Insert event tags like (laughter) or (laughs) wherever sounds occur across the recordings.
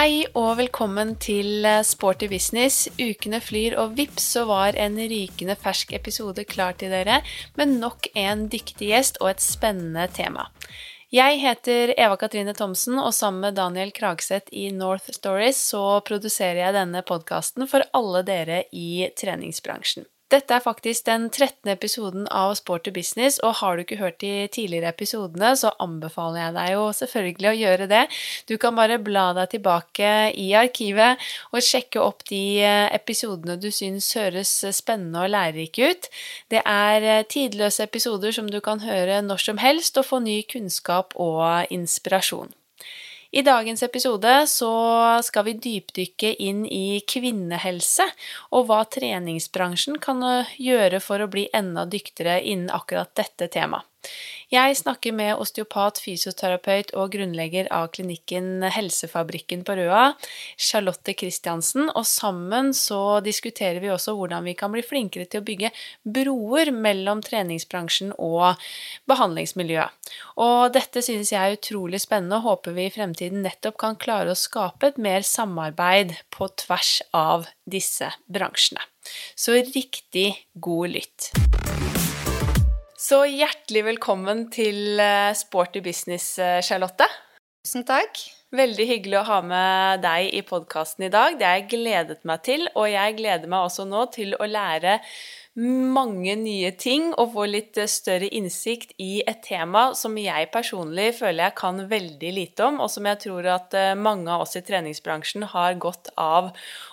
Hei og velkommen til eh, Sporty business. Ukene flyr, og vips så var en rykende fersk episode klar til dere med nok en dyktig gjest og et spennende tema. Jeg heter Eva Katrine Thomsen, og sammen med Daniel Kragseth i North Stories så produserer jeg denne podkasten for alle dere i treningsbransjen. Dette er faktisk den 13. episoden av Sport to Business, og har du ikke hørt de tidligere episodene, så anbefaler jeg deg jo selvfølgelig å gjøre det. Du kan bare bla deg tilbake i arkivet og sjekke opp de eh, episodene du syns høres spennende og lærerike ut. Det er eh, tidløse episoder som du kan høre når som helst og få ny kunnskap og inspirasjon. I dagens episode så skal vi dypdykke inn i kvinnehelse, og hva treningsbransjen kan gjøre for å bli enda dyktigere innen akkurat dette temaet. Jeg snakker med osteopat, fysioterapeut og grunnlegger av klinikken Helsefabrikken på Røa, Charlotte Christiansen, og sammen så diskuterer vi også hvordan vi kan bli flinkere til å bygge broer mellom treningsbransjen og behandlingsmiljøet. Og dette synes jeg er utrolig spennende, og håper vi i fremtiden nettopp kan klare å skape et mer samarbeid på tvers av disse bransjene. Så riktig god lytt. Så hjertelig velkommen til eh, Sporty business, eh, Charlotte. Tusen takk. Veldig hyggelig å ha med deg i podkasten i dag. Det har jeg gledet meg til, og jeg gleder meg også nå til å lære mange nye ting og få litt eh, større innsikt i et tema som jeg personlig føler jeg kan veldig lite om, og som jeg tror at eh, mange av oss i treningsbransjen har godt av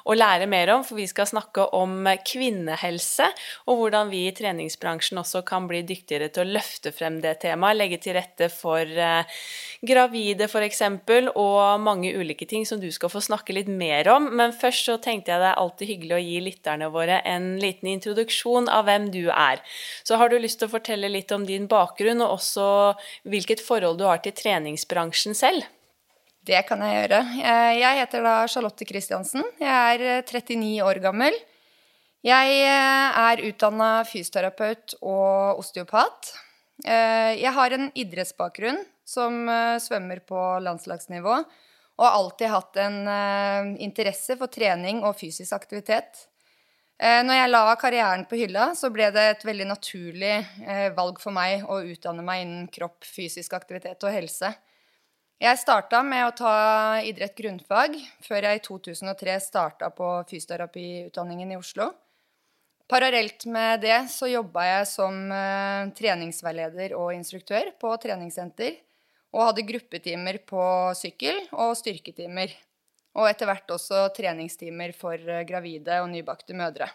å lære mer om. For vi skal snakke om kvinnehelse, og hvordan vi i treningsbransjen også kan bli dyktigere til å løfte frem det temaet, legge til rette for eh, gravide f.eks., og mange ulike ting som du skal få snakke litt mer om. Men først så tenkte jeg det er alltid hyggelig å gi lytterne våre en liten introduksjon introduksjon av hvem du er. Så har du lyst til å fortelle litt om din bakgrunn, og også hvilket forhold du har til treningsbransjen selv? Det kan jeg gjøre. Jeg heter da Charlotte Christiansen. Jeg er 39 år gammel. Jeg er utdanna fysioterapeut og osteopat. Jeg har en idrettsbakgrunn som svømmer på landslagsnivå, og har alltid hatt en interesse for trening og fysisk aktivitet. Eh, når jeg la karrieren på hylla, så ble det et veldig naturlig eh, valg for meg å utdanne meg innen kropp, fysisk aktivitet og helse. Jeg starta med å ta idrett grunnfag, før jeg i 2003 starta på fysioterapiutdanningen i Oslo. Parallelt med det så jobba jeg som eh, treningsveileder og instruktør på treningssenter, og hadde gruppetimer på sykkel og styrketimer og etter hvert også treningstimer for eh, gravide og nybakte mødre.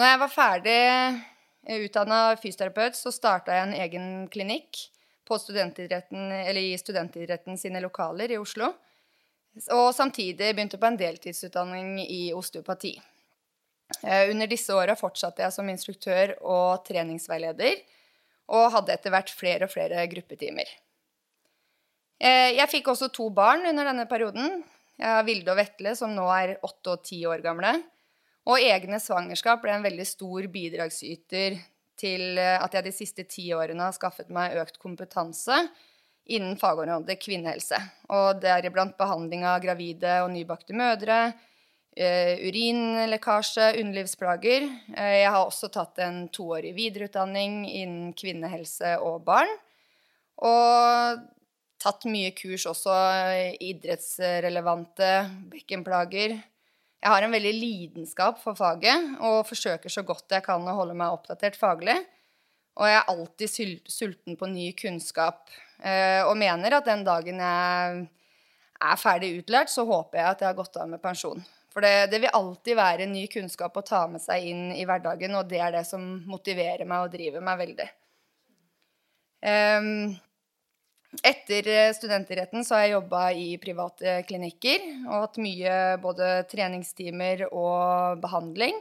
Når jeg var ferdig eh, utdanna fysioterapeut, så starta jeg en egen klinikk i studentidretten sine lokaler i Oslo. Og samtidig begynte på en deltidsutdanning i osteopati. Eh, under disse åra fortsatte jeg som instruktør og treningsveileder, og hadde etter hvert flere og flere gruppetimer. Eh, jeg fikk også to barn under denne perioden. Jeg har Vilde og Vetle, som nå er åtte og ti år gamle. Og egne svangerskap ble en veldig stor bidragsyter til eh, at jeg de siste ti årene har skaffet meg økt kompetanse innen fagområdet kvinnehelse. Og deriblant behandling av gravide og nybakte mødre, uh, urinlekkasje, underlivsplager. Jeg har også tatt en toårig videreutdanning innen kvinnehelse og barn. Og tatt mye kurs også, idrettsrelevante bekkenplager. Jeg har en veldig lidenskap for faget og forsøker så godt jeg kan å holde meg oppdatert faglig. Og jeg er alltid sulten på ny kunnskap eh, og mener at den dagen jeg er ferdig utlært, så håper jeg at jeg har gått av med pensjon. For det, det, vil alltid være ny kunnskap å ta med seg inn i hverdagen, og det er det som motiverer meg og driver meg veldig. Um, etter eh, studentidretten så har jeg jobba i private klinikker og hatt mye både treningstimer og behandling.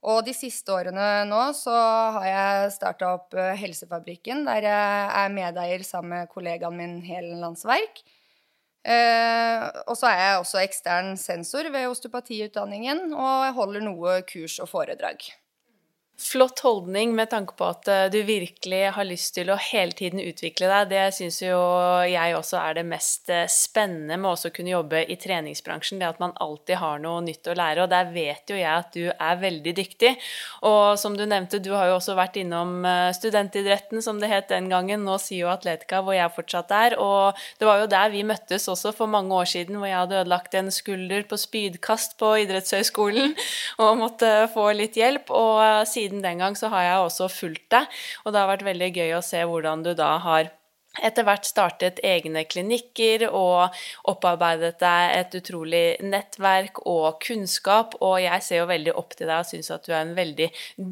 Og de siste årene nå så har jeg starta opp eh, Helsefabrikken, der jeg er medeier sammen med kollegaen min Helen Landsverk. Eh, og så er jeg også ekstern sensor ved osteopatiutdanningen og jeg holder noe kurs og foredrag. Flott holdning med tanke på at eh, du virkelig har lyst til å hele tiden utvikle deg. Det syns jo jeg også er det mest eh, spennende med også å kunne jobbe i treningsbransjen. Det at man alltid har noe nytt å lære, og der vet jo jeg at du er veldig dyktig. Og som du nevnte, du har jo også vært innom eh, studentidretten, som det het den gangen, nå sier jo Atletica, hvor jeg fortsatt er. Og det var jo der vi møttes også for mange år siden, hvor jeg hadde ødelagt en skulder på spydkast på idrettshøyskolen og måtte få litt hjelp. og siden siden den gang så har jeg også fulgt deg, og det har vært veldig gøy å se hvordan du da har etter hvert startet egne klinikker og opparbeidet deg et utrolig nettverk og kunnskap. Og jeg ser jo veldig opp til deg og syns at du er en veldig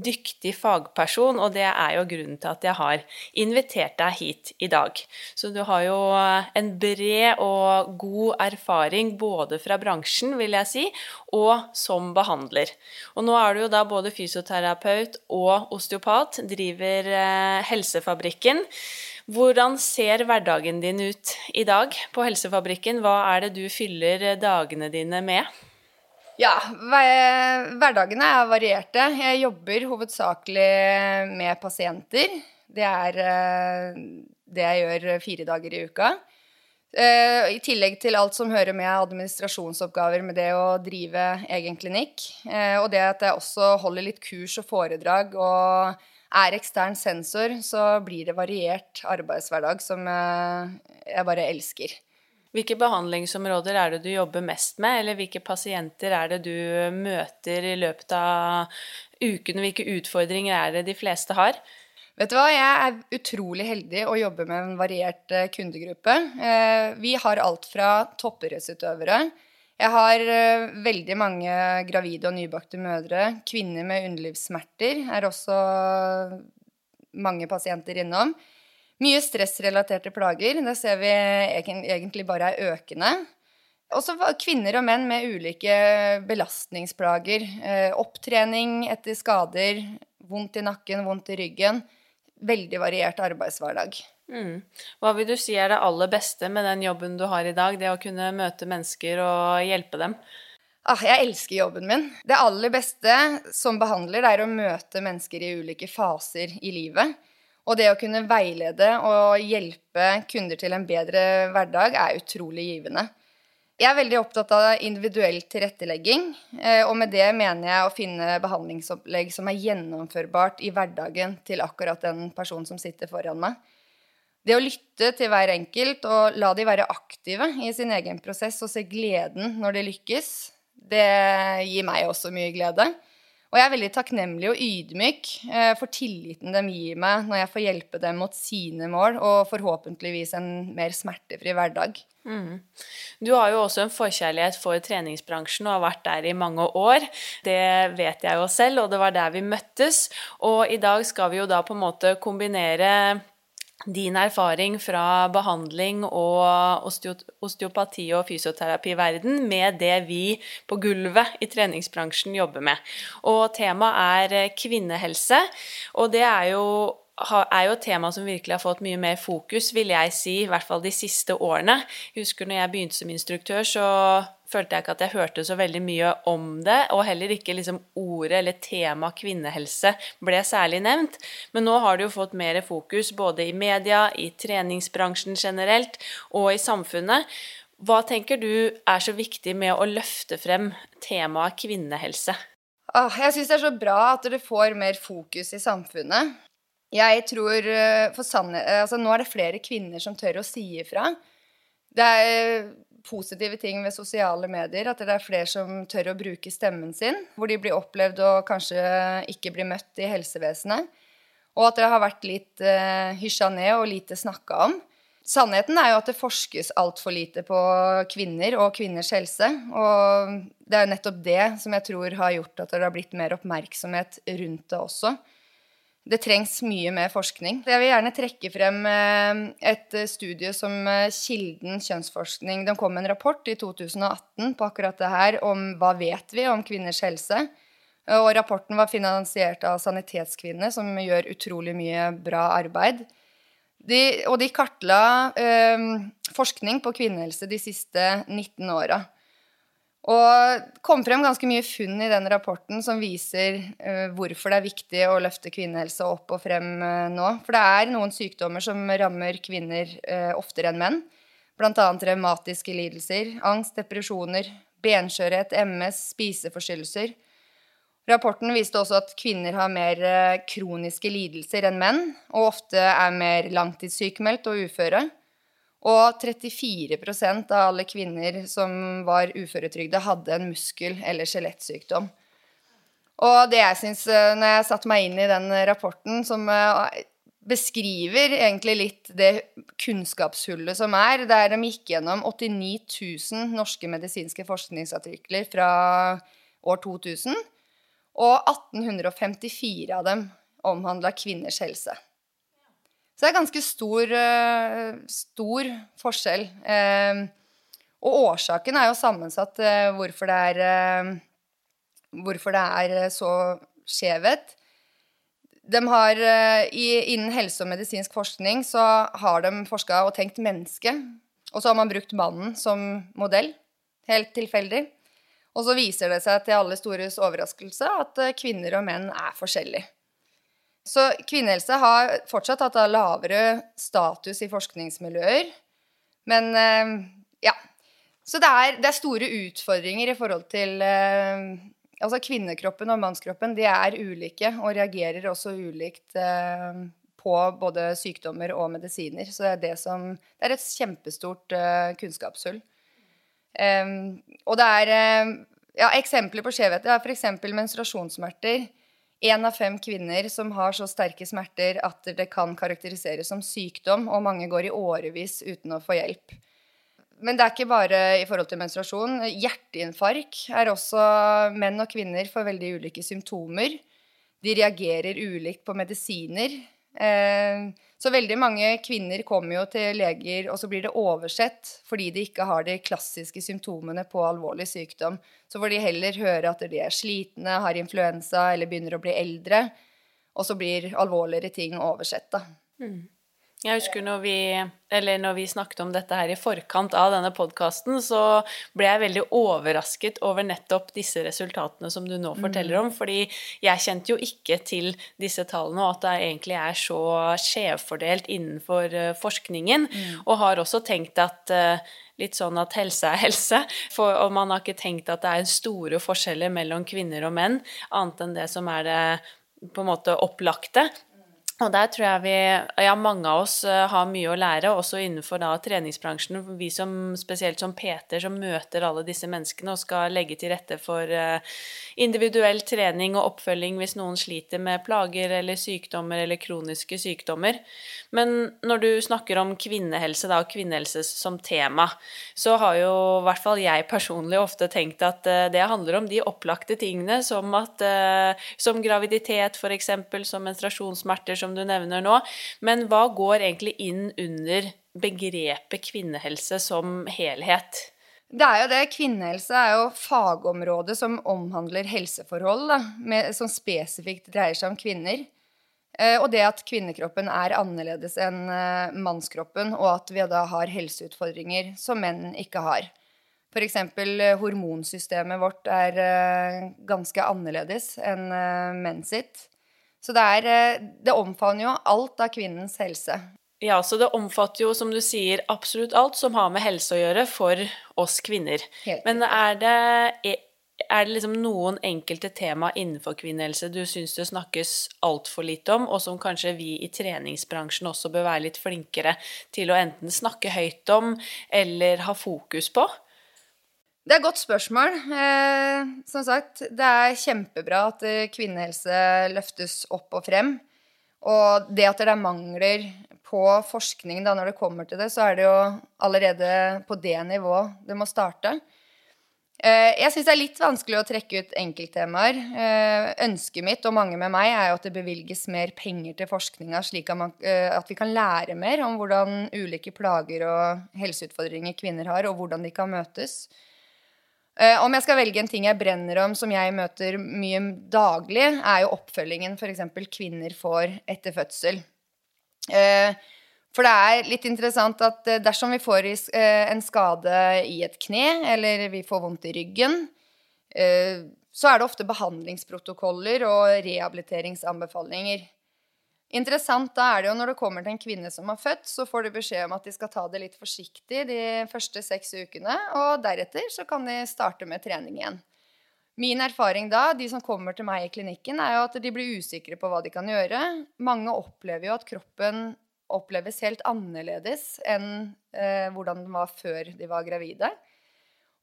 dyktig fagperson. Og det er jo grunnen til at jeg har invitert deg hit i dag. Så du har jo en bred og god erfaring både fra bransjen, vil jeg si, og som behandler. Og nå er du jo da både fysioterapeut og osteopat, driver eh, Helsefabrikken. Hvordan ser hverdagen din ut i dag på Helsefabrikken? Hva er det du fyller dagene dine med? Ja, hverdagene er varierte. Jeg jobber hovedsakelig med pasienter. Det er eh, det jeg gjør fire dager i uka. Eh, I tillegg til alt som hører med administrasjonsoppgaver med det å drive egen klinikk. Eh, og det at jeg også holder litt kurs og foredrag og er ekstern sensor, så blir det variert arbeidshverdag som eh, jeg bare elsker. Hvilke behandlingsområder er det du jobber mest med, eller hvilke pasienter er det du møter i løpet av uken? Hvilke utfordringer er det de fleste har? Vet du hva, Jeg er utrolig heldig å jobbe med en variert eh, kundegruppe. Eh, vi har alt fra toppidrettsutøvere jeg har uh, veldig mange gravide og nybakte mødre. Kvinner med underlivssmerter er også mange pasienter innom. Mye stressrelaterte plager. Det ser vi egentlig bare er økende. Også kvinner og menn med ulike belastningsplager. Uh, opptrening etter skader, vondt i nakken, vondt i ryggen. Veldig variert arbeidshverdag. Mm. Hva vil du si er det aller beste med den jobben du har i dag, det å kunne møte mennesker og hjelpe dem? Ah, jeg elsker jobben min. Det aller beste som behandler, det er å møte mennesker i ulike faser i livet. Og det å kunne veilede og hjelpe kunder til en bedre hverdag er utrolig givende. Jeg er veldig opptatt av individuell tilrettelegging, eh, og med det mener jeg å finne behandlingsopplegg som er gjennomførbart i hverdagen til akkurat den personen som sitter foran meg. Det å lytte til hver enkelt og la de være aktive i sin egen prosess og se gleden når de lykkes, det gir meg også mye glede. Og jeg er veldig takknemlig og ydmyk eh, for tilliten de gir meg når jeg får hjelpe dem mot sine mål og forhåpentligvis en mer smertefri hverdag. Mm. Du har jo også en forkjærlighet for treningsbransjen og har vært der i mange år. Det vet jeg jo selv, og det var der vi møttes. Og i dag skal vi jo da på en måte kombinere din erfaring fra behandling og osteopati og fysioterapiverden med det vi på gulvet i treningsbransjen jobber med. Og temaet er kvinnehelse, og det er jo er jo et tema som virkelig har fått mye mer fokus, vil jeg si, i hvert fall de siste årene. Jeg husker når jeg begynte som instruktør, så følte jeg ikke at jeg hørte så veldig mye om det, og heller ikke liksom ordet eller tema kvinnehelse ble særlig nevnt. Men nå har det jo fått mer fokus både i media, i treningsbransjen generelt og i samfunnet. Hva tenker du er så viktig med å løfte frem temaet kvinnehelse? Jeg syns det er så bra at det får mer fokus i samfunnet. Jeg tror eh, for sanne, altså Nå er det flere kvinner som tør å si ifra. Det er positive ting ved sosiale medier. At det er flere som tør å bruke stemmen sin. Hvor de blir opplevd og kanskje ikke blir møtt i helsevesenet. Og at det har vært litt uh, hysja ned og lite snakka om. Sannheten er jo at det forskes altfor lite på kvinner og kvinners helse. Og det er jo nettopp det som jeg tror har gjort at det har blitt mer oppmerksomhet rundt det også. Det trengs mye mer forskning. Jeg vil gjerne trekke frem eh, et eh, studie som eh, Kilden kjønnsforskning De kom med en rapport i 2018 på akkurat det her om hva vet vi om kvinners helse. Og rapporten var finansiert av Sanitetskvinnene, som gjør utrolig mye bra arbeid. De, og de kartla eh, forskning på kvinnehelse de siste 19 åra. Og kom frem ganske mye funn i den rapporten som viser uh, hvorfor det er viktig å løfte kvinnehelse opp og frem uh, nå. For det er noen sykdommer som rammer kvinner uh, oftere enn menn. Bl.a. revmatiske lidelser, angst, depresjoner, benskjørhet, MS, spiseforstyrrelser. Rapporten viste også at kvinner har mer kroniske lidelser enn menn, og ofte er mer langtidssykemeldt og uføre. Og 34% av alle kvinner som var uføretrygda, hadde en muskel- eller skjelettsykdom. Og det jeg syns, eh, når jeg satte meg inn i den rapporten, som eh, beskriver egentlig litt det kunnskapshullet som er, der de gikk gjennom 89 000 norske medisinske forskningsartikler fra år 2000, og 1854 av dem omhandla kvinners helse. Så det er ganske stor, eh, stor forskjell. Eh, og årsaken er jo sammensatt eh, hvorfor det er Hvorfor det er så skjevhet. De har, innen helse- og medisinsk forskning så har de forska og tenkt menneske. Og så har man brukt mannen som modell. Helt tilfeldig. Og så viser det seg til alle stores overraskelse at kvinner og menn er forskjellige. Så kvinnehelse har fortsatt hatt lavere status i forskningsmiljøer. Men eh, ja. Så det er, det er store utfordringer i forhold til eh, Altså kvinnekroppen og mannskroppen de er ulike og reagerer også ulikt eh, på både sykdommer og medisiner. Så det er, det som, det er et kjempestort kunnskapshull. og det er ja, Eksempler på skjevheter er f.eks. menstruasjonssmerter én av fem kvinner som har så sterke smerter at det kan karakteriseres som sykdom, og mange går i årevis uten å få hjelp. Men det er ikke bare i forhold til menstruasjon. Hjerteinfarkt er også Menn og kvinner får veldig ulike symptomer. De reagerer ulikt på medisiner. Eh, så veldig mange kvinner kommer jo til leger, og så blir det oversett fordi de ikke har de klassiske symptomene på alvorlig sykdom. Så får de heller høre at de er slitne, har influensa eller begynner å bli eldre. Og så blir alvorligere ting oversett, da. Mm. Jeg husker når vi, når vi, snakket om dette her i forkant av denne podkasten, så ble jeg veldig overrasket over nettopp disse resultatene som du nå forteller om. Fordi jeg kjente jo ikke til disse tallene, og at det egentlig er så skjevfordelt innenfor eh, forskningen. Mm. Og har også tenkt at eh, litt sånn at helse er helse. For, og man har ikke tenkt at det er store forskjeller mellom kvinner og menn, annet enn det som er det på en måte opplagte. Og der tror jeg vi, ja, mange av oss eh, har mye å lære, også innenfor da treningsbransjen. Vi som, spesielt som Peter, som møter alle disse menneskene og skal legge til rette for eh, individuell trening og oppfølging hvis noen sliter med plager eller sykdommer eller kroniske sykdommer. Men når du snakker om kvinnehelse da, og kvinnehelse som tema, så har jo i hvert fall jeg personlig ofte tenkt at eh, det handler om de opplagte tingene, som, at, som graviditet f.eks., som menstruasjonssmerter, som som du nevner nå. Men hva går egentlig inn under begrepet kvinnehelse som helhet? Det er jo det. Kvinnehelse er jo fagområdet som omhandler helseforhold, da, med, som spesifikt dreier seg om kvinner. Eh, og det at kvinnekroppen er annerledes enn eh, mannskroppen, og at vi da har helseutfordringer som menn ikke har. F.eks. Eh, hormonsystemet vårt er ganske annerledes enn menn sitt. Så det, er, eh, det omfavner jo alt av kvinnens helse. Ja, så det omfatter jo, som du sier, absolutt alt som har med helse å gjøre for oss kvinner. Helt Men er det, er det liksom noen enkelte tema innenfor kvinnehelse du syns det snakkes altfor lite om, og som kanskje vi i treningsbransjen også bør være litt flinkere til å enten snakke høyt om eller ha fokus på? Det er et godt spørsmål. Eh, som sagt, det er kjempebra at eh, kvinnehelse løftes opp og frem. Og det at det er mangler på forskning da, når det kommer til det, så er det jo allerede på det nivået det må starte. Eh, jeg syns det er litt vanskelig å trekke ut enkelttemaer. Eh, ønsket mitt, og mange med meg, er jo at det bevilges mer penger til forskninga, slik at, man, eh, at vi kan lære mer om hvordan ulike plager og helseutfordringer kvinner har, og hvordan de kan møtes. Uh, om jeg skal velge en ting jeg brenner om, som jeg møter mye daglig, er jo oppfølgingen f.eks. kvinner får etter fødsel. Uh, For det er litt interessant at eh, dersom vi får en skade i et kne, eller vi får vondt i ryggen, uh, så er det ofte behandlingsprotokoller og rehabiliteringsanbefalinger. Interessant da er det jo når det kommer til en kvinne som har født, så får du beskjed om at de skal ta det litt forsiktig de første seks ukene, og deretter så kan de starte med trening igjen. Min erfaring da, de som kommer til meg i klinikken, er jo at de blir usikre på hva de kan gjøre. Mange opplever jo at kroppen oppleves helt annerledes enn eh, hvordan den var før de var gravide.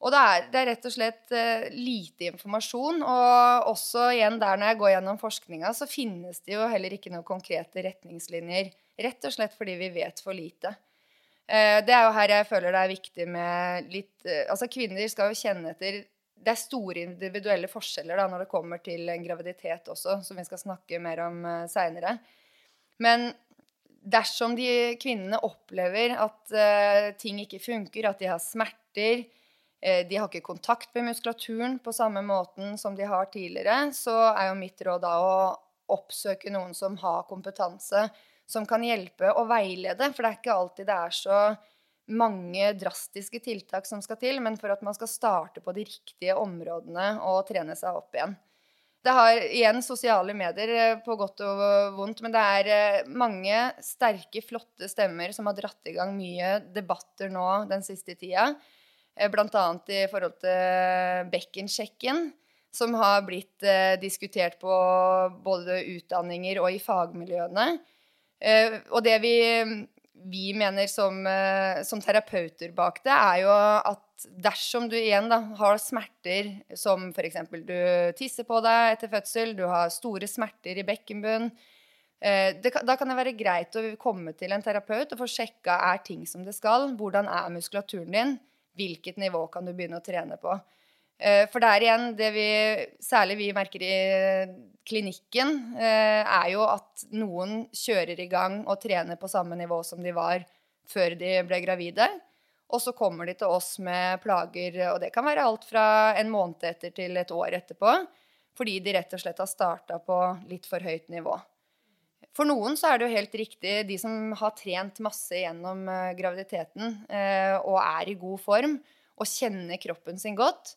Og det er, det er, rett og slett uh, lite informasjon. Og også igjen der når jeg går gjennom forskninga, så finnes det jo heller ikke noen konkrete retningslinjer. Rett og slett fordi vi vet for lite. Uh, det er jo her jeg føler det er viktig med litt uh, Altså kvinner skal jo kjenne etter Det er store individuelle forskjeller da når det kommer til en graviditet også, som vi skal snakke mer om seinere. Men dersom de kvinnene opplever at ting ikke funker, at de har smerter, de har ikke kontakt med muskulaturen på samme måten som de har tidligere, så er jo mitt råd da å oppsøke noen som har kompetanse, som kan hjelpe og veilede. For det er ikke alltid det er så mange drastiske tiltak som skal til, men for at man skal starte på de riktige områdene og trene seg opp igjen. Det har igjen sosiale medier eh, på godt og vondt, men det er eh, mange sterke, flotte stemmer som har dratt i gang mye debatter nå den siste tida. Eh, Bl.a. i forhold til bekkensjekken, som har blitt eh, diskutert på både utdanninger og i fagmiljøene. Eh, og det vi, vi mener som, som, terapeuter bak det, er jo at dersom du igjen da, har smerter som f.eks. du tisser på deg etter fødsel, du har store smerter i bekkenbunn, eh, det, da kan det være greit å komme til en terapeut og få sjekka er ting som det skal. Hvordan er muskulaturen din? Hvilket nivå kan du begynne å trene på. Eh, for der igjen, det vi særlig vi merker i klinikken, eh, er jo at noen kjører i gang og trener på samme nivå som de var før de ble gravide. Og så kommer de til oss med plager, og det kan være alt fra en måned etter til et år etterpå. Fordi de rett og slett har starta på litt for høyt nivå. For noen så er det jo helt riktig, de som har trent masse gjennom uh, graviditeten uh, og er i god form og kjenner kroppen sin godt,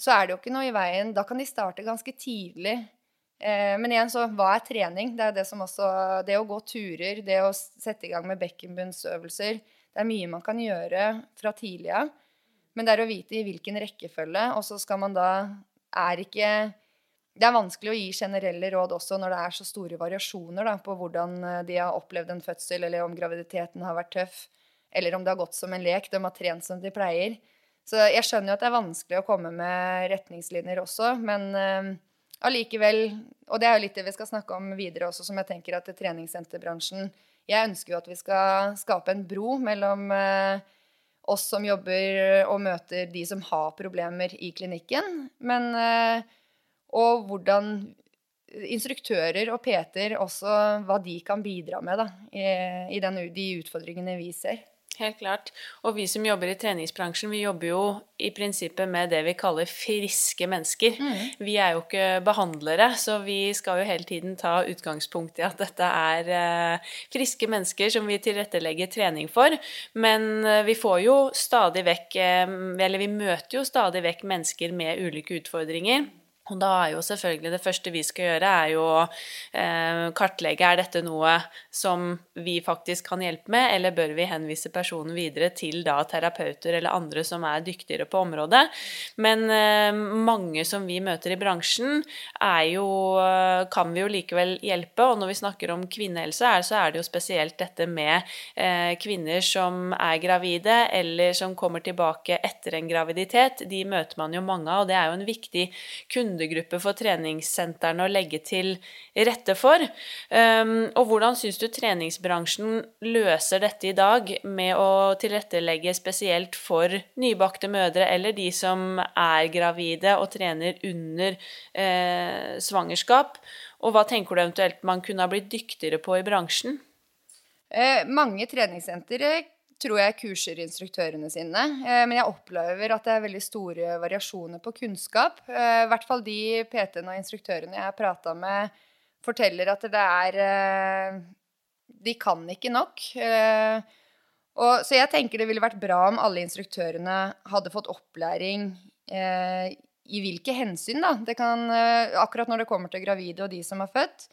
så er det jo ikke noe i veien. Da kan de starte ganske tidlig. Uh, men igjen, så hva er trening? Det er det som også Det å gå turer, det å sette i gang med bekkenbunnsøvelser. Det er mye man kan gjøre fra tidlig av. Men det er å vite i hvilken rekkefølge, og så skal man da Er ikke det er vanskelig å gi generelle råd også når det er så store variasjoner da, på hvordan eh, de har opplevd en fødsel, eller om graviditeten har vært tøff, eller om det har gått som en lek, de har trent som de pleier. Så jeg skjønner jo at det er vanskelig å komme med retningslinjer også, men uh, Og det er jo litt det vi skal snakke om videre også, som jeg tenker at treningssenterbransjen Jeg ønsker jo at vi skal skape en bro mellom uh, oss som jobber og møter de som har problemer i klinikken, men uh, og hvordan instruktører og Peter også hva de kan bidra med da, i, i den, de utfordringene vi ser. Helt klart. Og vi som jobber i treningsbransjen, vi jobber jo i prinsippet med det vi kaller friske mennesker. Mm. Vi er jo ikke behandlere, så vi skal jo hele tiden ta utgangspunkt i at dette er eh, friske mennesker som vi tilrettelegger trening for. Men eh, vi får jo stadig vekk eh, Eller vi møter jo stadig vekk mennesker med ulike utfordringer. Og da er jo selvfølgelig det første vi skal gjøre, er jo å eh, kartlegge er dette noe som vi faktisk kan hjelpe med, eller bør vi henvise personen videre til da terapeuter eller andre som er dyktigere på området. Men eh, mange som vi møter i bransjen, er jo, kan vi jo likevel hjelpe. Og når vi snakker om kvinnehelse, så er det jo spesielt dette med eh, kvinner som er gravide, eller som kommer tilbake etter en graviditet. De møter man jo mange av, og det er jo en viktig kunde kundegruppe for treningssentrene å legge til rette for. Um, og hvordan syns du treningsbransjen løser dette i dag med å tilrettelegge spesielt for nybakte mødre eller de som er gravide og trener under eh, svangerskap? Og hva tenker du eventuelt man kunne ha blitt dyktigere på i bransjen? Eh, mange treningssentre tror jeg kurser instruktørene sine. Eh, men jeg opplever at det er veldig store variasjoner på kunnskap. Eh, I hvert fall de PT-ene og instruktørene jeg har prata med, forteller at det er eh, de kan ikke nok. Og, så jeg tenker det ville vært bra om alle instruktørene hadde fått opplæring i hvilke hensyn, da. Kan, akkurat når det kommer til gravide og de som har født.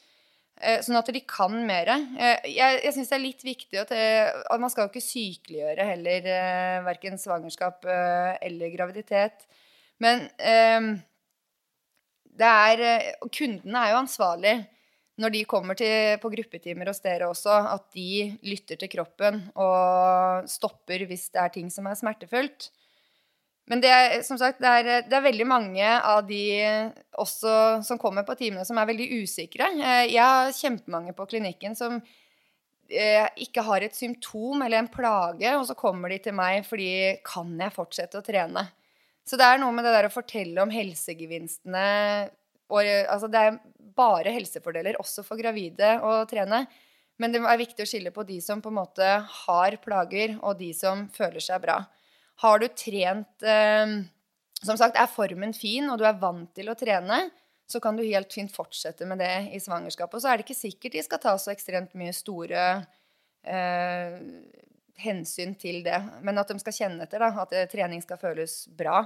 Eh, sånn at de kan mer. Eh, jeg jeg syns det er litt viktig at, at, man skal jo ikke sykeliggjøre heller eh, verken svangerskap eh, eller graviditet. Men det er Kundene er jo ansvarlig når de kommer til, på gruppetimer hos dere også, at de lytter til kroppen og stopper hvis det er ting som er smertefullt. Men det er, som sagt, det er, det er, veldig mange av de også som kommer på timene, som er veldig usikre. Eh, jeg har kjempemange på klinikken som eh, ikke har et symptom eller en plage, og så kommer de til meg fordi kan jeg fortsette å trene? Så det er noe med det der å fortelle om helsegevinstene og, altså Det er bare helsefordeler også for gravide å trene. Men det er viktig å skille på de som på en måte har plager, og de som føler seg bra. Har du trent eh, Som sagt, er formen fin, og du er vant til å trene, så kan du helt fint fortsette med det i svangerskapet. Og så er det ikke sikkert de skal ta så ekstremt mye store eh, hensyn til det. Men at de skal kjenne etter, da, at trening skal føles bra.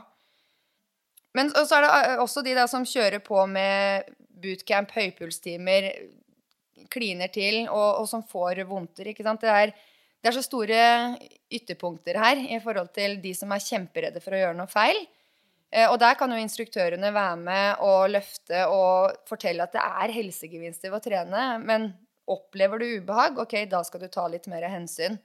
Men så er det eh, også de da som kjører på med bootcamp, høypulstimer, kliner til, og, og som får vondter. ikke sant? Det er, det er så store ytterpunkter her i forhold til de som er kjemperedde for å gjøre noe feil. Eh, og der kan jo instruktørene være med og løfte og fortelle at det er helsegevinster ved å trene. Men opplever du ubehag, ok, da skal du ta litt mer hensyn.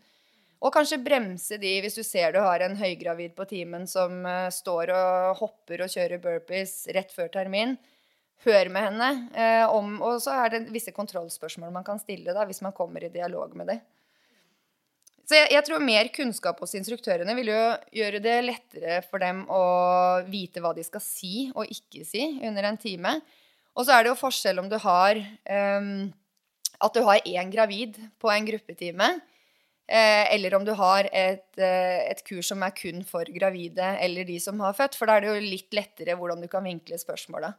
Og kanskje bremse de hvis du ser du har en høygravid på timen som uh, står og hopper og kjører burpees rett før termin. Hør med henne om Og så er det visse kontrollspørsmål man kan stille da, hvis man kommer i dialog med dem. Så jeg, jeg, tror mer kunnskap hos instruktørene vil jo gjøre det lettere for dem å vite hva de skal si og ikke si under en time. Og så er det jo forskjell om du har um, at du har én gravid på en gruppetime, Eh, eller om du har et, eh, et, kurs som er kun for gravide eller de som har født. For da er det jo litt lettere hvordan du kan vinkle spørsmålet.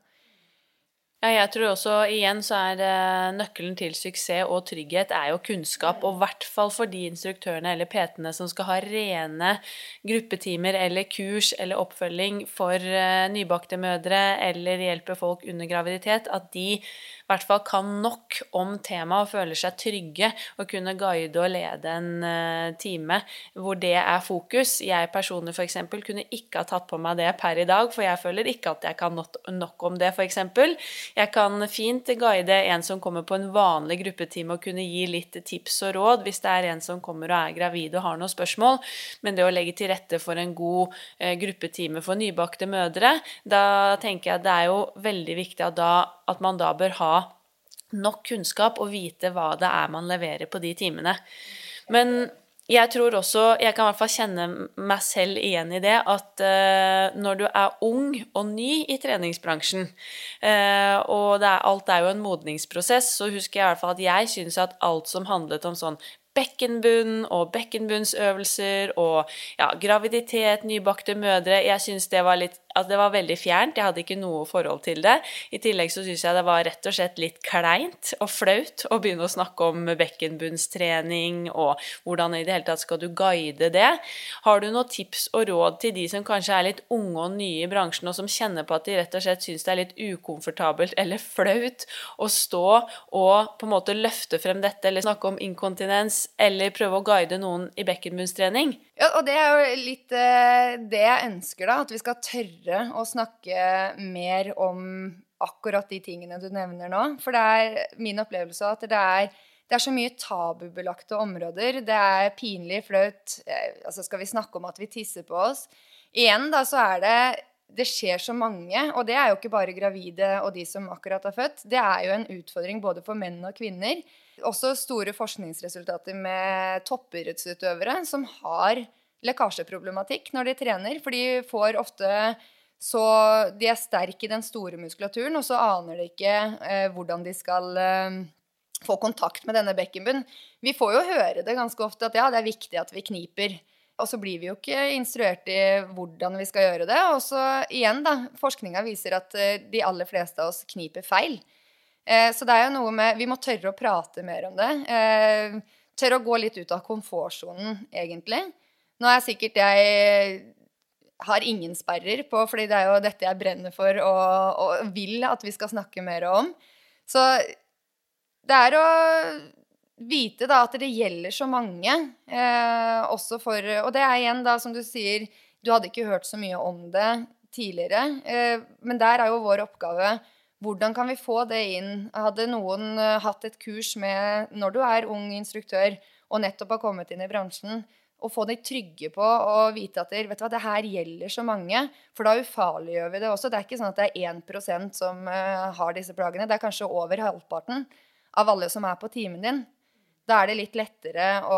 Ja, jeg tror også igjen så er uh, nøkkelen til suksess og trygghet er jo kunnskap. Og i hvert fall for de instruktørene eller PT-ene som skal ha rene gruppetimer eller kurs eller oppfølging for uh, nybakte mødre eller hjelpe folk under graviditet, at de hvert fall kan nok om temaet og føler seg trygge og kunne guide og lede en uh, time hvor det er fokus. Jeg personlig f.eks. kunne ikke ha tatt på meg det per i dag, for jeg føler ikke at jeg kan nok, om det, f.eks. Jeg kan fint guide en som kommer på en vanlig gruppetime og kunne gi litt tips og råd hvis det er en som kommer og er gravid og har noen spørsmål, men det å legge til rette for en god uh, gruppetime for nybakte mødre, da tenker jeg det er jo veldig viktig at, da, at man da bør ha nok kunnskap og vite hva det er man leverer på de timene. Men jeg tror også Jeg kan i hvert fall kjenne meg selv igjen i det at uh, når du er ung og ny i treningsbransjen, uh, og er, alt er jo en modningsprosess, så husker jeg i hvert fall at jeg syns at alt som handlet om sånn bekkenbunn og bekkenbunnsøvelser og ja, graviditet, nybakte mødre Jeg syns det var litt at det var veldig fjernt. Jeg hadde ikke noe forhold til det. I tillegg så syns jeg det var rett og slett litt kleint og flaut å begynne å snakke om bekkenbunnstrening og hvordan i det hele tatt skal du guide det. Har du noen tips og råd til de som kanskje er litt unge og nye i bransjen, og som kjenner på at de rett og slett syns det er litt ukomfortabelt eller flaut å stå og på en måte løfte frem dette, eller snakke om inkontinens, eller prøve å guide noen i bekkenbunnstrening? Ja, og det er jo litt uh, det jeg ønsker, da. At vi skal tørre å snakke mer om akkurat de tingene du nevner nå. For det er min opplevelse at det er, det er så mye tabubelagte områder. Det er pinlig, flaut. Eh, altså, skal vi snakke om at vi tisser på oss? Igjen, da, så er det det skjer så mange, og det er jo ikke bare gravide og de som akkurat har født. Det er jo en utfordring både for menn og kvinner også store forskningsresultater med toppidrettsutøvere som har lekkasjeproblematikk når de trener. For de får ofte så De er sterke i den store muskulaturen, og så aner de ikke eh, hvordan de skal eh, få kontakt med denne bekkenbunnen. Vi får jo høre det ganske ofte at ja, det er viktig at vi kniper. Og så blir vi jo ikke instruert i hvordan vi skal gjøre det. Og så igjen, da. Forskninga viser at eh, de aller fleste av oss kniper feil. Eh, så det er jo noe med Vi må tørre å prate mer om det. Eh, tørre å gå litt ut av komfortsonen, egentlig. Nå er sikkert jeg har ingen sperrer på, fordi det er jo dette jeg brenner for og, og vil at vi skal snakke mer om. Så det er å vite da at det gjelder så mange. Eh, også for Og det er igjen, da, som du sier, du hadde ikke hørt så mye om det tidligere. Eh, men der er jo vår oppgave hvordan kan vi få det inn? Hadde noen uh, hatt et kurs med når du er ung instruktør og nettopp har kommet inn i bransjen, og få de trygge på å vite at vet du hva, det her gjelder så mange. For da ufarliggjør vi det også. Det er ikke sånn at det er 1% som uh, har disse plagene. Det er kanskje over halvparten av alle som er på timen din. Da er det litt lettere å,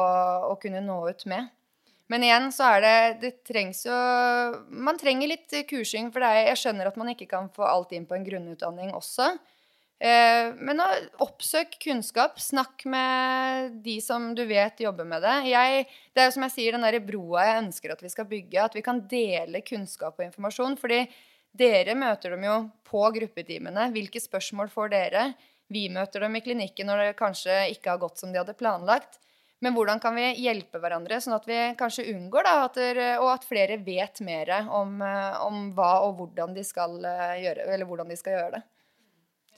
å kunne nå ut med. Men igjen så er det Det trengs jo Man trenger litt kursing, for er, jeg skjønner at man ikke kan få alt inn på en grunnutdanning også. Eh, men oppsøk kunnskap. Snakk med de som du vet jobber med det. Jeg, det er jo som jeg sier, den der broa jeg ønsker at vi skal bygge. At vi kan dele kunnskap og informasjon. fordi dere møter dem jo på gruppetimene. Hvilke spørsmål får dere? Vi møter dem i klinikken når det kanskje ikke har gått som de hadde planlagt. Men hvordan kan vi hjelpe hverandre, sånn at vi kanskje unngår da, at og at flere vet mer om, eh, om, hva og hvordan de skal eh, gjøre, eller hvordan de skal gjøre det.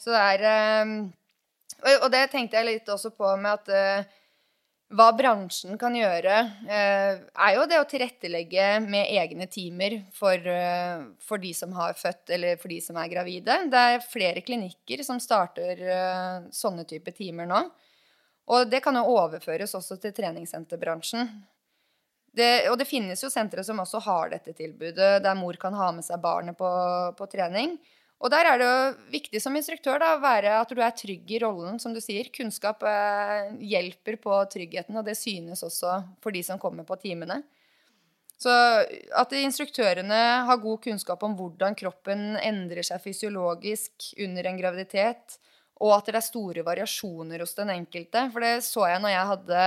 Så det er eh, Og det tenkte jeg litt også på med at hva bransjen kan gjøre, er jo det å tilrettelegge med egne timer for, for, de som har født, eller for de som er gravide. Det er flere klinikker som starter sånne type timer nå. Og det kan jo overføres også til treningssenterbransjen. Det, og det finnes jo sentre som også har dette tilbudet, der mor kan ha med seg barnet på, på trening. Og der er det jo viktig som instruktør da, være at du er trygg i rollen, som du sier. Kunnskap eh, hjelper på tryggheten, og det synes også for de som kommer på timene. Så at instruktørene har god kunnskap om hvordan kroppen endrer seg fysiologisk under en graviditet, og at det er store variasjoner hos den enkelte. For det så jeg når jeg hadde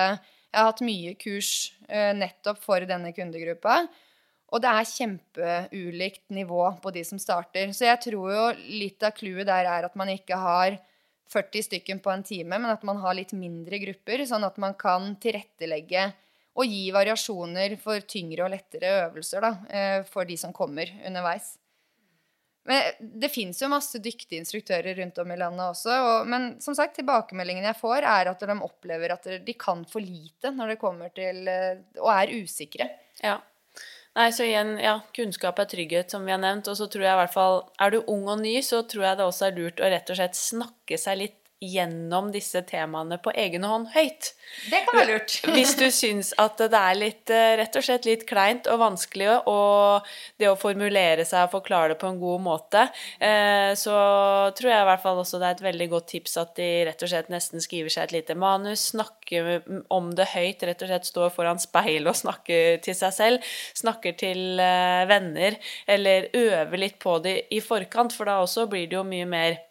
Jeg har hatt mye kurs eh, nettopp for denne kundegruppa. Og det er kjempeulikt nivå på de som starter. Så jeg tror jo litt av clouet der er at man ikke har 40 stykken på en time, men at man har litt mindre grupper, sånn at man kan tilrettelegge og gi variasjoner for tyngre og lettere øvelser da, uh, for de som kommer underveis. Men det fins jo masse dyktige instruktører rundt om i landet også. Og, men som sagt, tilbakemeldingen jeg får, er at de opplever at de kan for lite når det kommer til eh, Og er usikre. Ja. Nei, så igjen, ja, kunnskap er trygghet, som vi har nevnt. Og så tror jeg i hvert fall Er du ung og ny, så tror jeg det også er lurt å rett og slett snakke seg litt gjennom disse temaene på egen hånd høyt. Det kan være lurt. (laughs) Hvis du syns at det er litt, eh, rett og slett litt kleint og vanskelig, og det å formulere seg og forklare det på en god måte, eh, så tror jeg i hvert fall også det er et veldig godt tips at de rett og slett nesten skriver seg et lite manus, snakker om det høyt, rett og slett står foran speilet og snakker til seg selv, snakker til eh, venner, eller øver litt på det i forkant, for da også blir det jo mye mer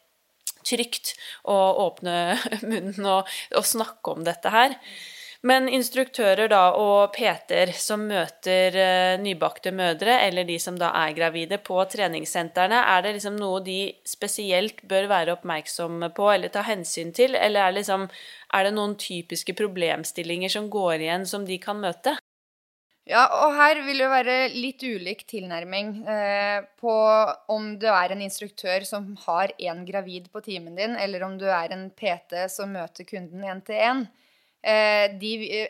trygt å åpne (laughs) munnen og, og snakke om dette her. Men instruktører da og PT-er som møter uh, nybakte mødre, eller de som da er gravide, på treningssentrene, er det liksom noe de spesielt bør være oppmerksomme på eller ta hensyn til, eller er, liksom, er det noen typiske problemstillinger som går igjen, som de kan møte? Ja, og her vil det være litt ulik tilnærming eh, på om du er en instruktør som har én gravid på timen din, eller om du er en PT som møter kunden én til én. Eh,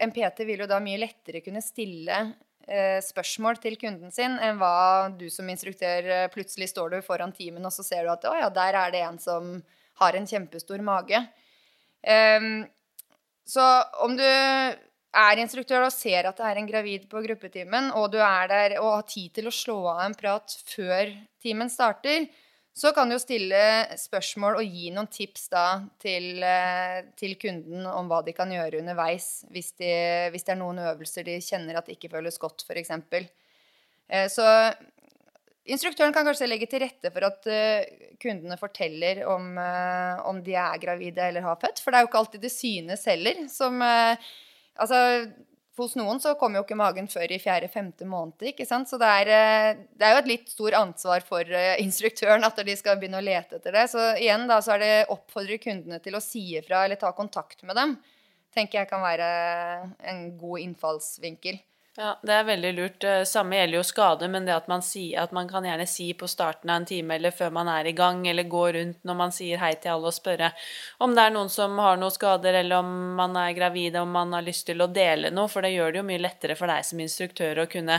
en PT vil jo da mye lettere kunne stille eh, spørsmål til kunden sin enn hva du som instruktør eh, plutselig står du foran timen, og så ser du at å ja, der er det en som har en kjempestor mage. Eh, så om du er instruktør og ser at det er en gravid på gruppetimen, og du er der og har tid til å slå av en prat før timen starter, så kan du jo stille spørsmål og gi noen tips da til, eh, til kunden om hva de kan gjøre underveis hvis, de, hvis, det er noen øvelser de kjenner at ikke føles godt, f.eks. Eh, så instruktøren kan kanskje legge til rette for at eh, kundene forteller om, om de er gravide eller har født. For det er jo ikke alltid det synes heller. som Altså, hos noen så kommer jo ikke magen før i fjerde-femte måned. ikke sant? Så det er, eh, det er, jo et litt stor ansvar for eh, instruktøren at de skal begynne å lete etter det. Så igjen da, så er det oppfordre kundene til å si ifra eller ta kontakt med dem. tenker jeg kan være en god innfallsvinkel. Ja, det er veldig lurt. Eh, samme gjelder jo skade, men det at man, sier, at man kan gjerne si på starten av en time eller før man er i gang, eller gå rundt når man sier hei til alle og spørre om det er noen som har noen skader, eller om man er gravid, om man har lyst til å dele noe, for det gjør det jo mye lettere for deg som instruktør å kunne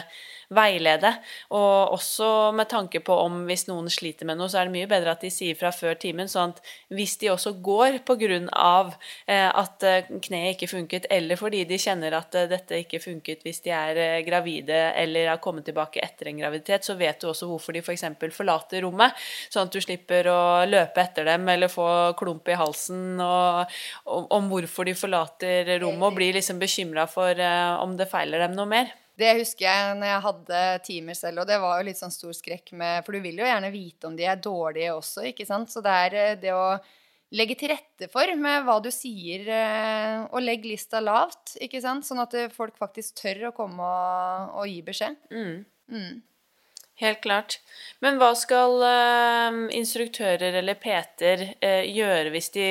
veilede. Og også med tanke på om hvis noen sliter med noe, så er det mye bedre at de sier fra før timen, sånn at hvis de også går pga. Eh, at eh, kneet ikke funket, eller fordi de kjenner at eh, dette ikke funket hvis de er gravide eller har kommet tilbake etter en graviditet, så vet du også hvorfor de f.eks. For forlater rommet, sånn at du slipper å løpe etter dem eller få klump i halsen og, om hvorfor de forlater rommet og blir liksom bekymra for om det feiler dem noe mer. Det husker jeg når jeg hadde timer selv, og det var jo litt sånn stor skrekk med For du vil jo gjerne vite om de er dårlige også, ikke sant. Så det er eh, det å legge til rette for med hva du sier, eh, og legg lista lavt, ikke sant. Sånn at folk faktisk tør å komme og, og gi beskjed. Mm. Mm. Helt klart. Men hva skal uh, instruktører eller Peter uh, gjøre hvis de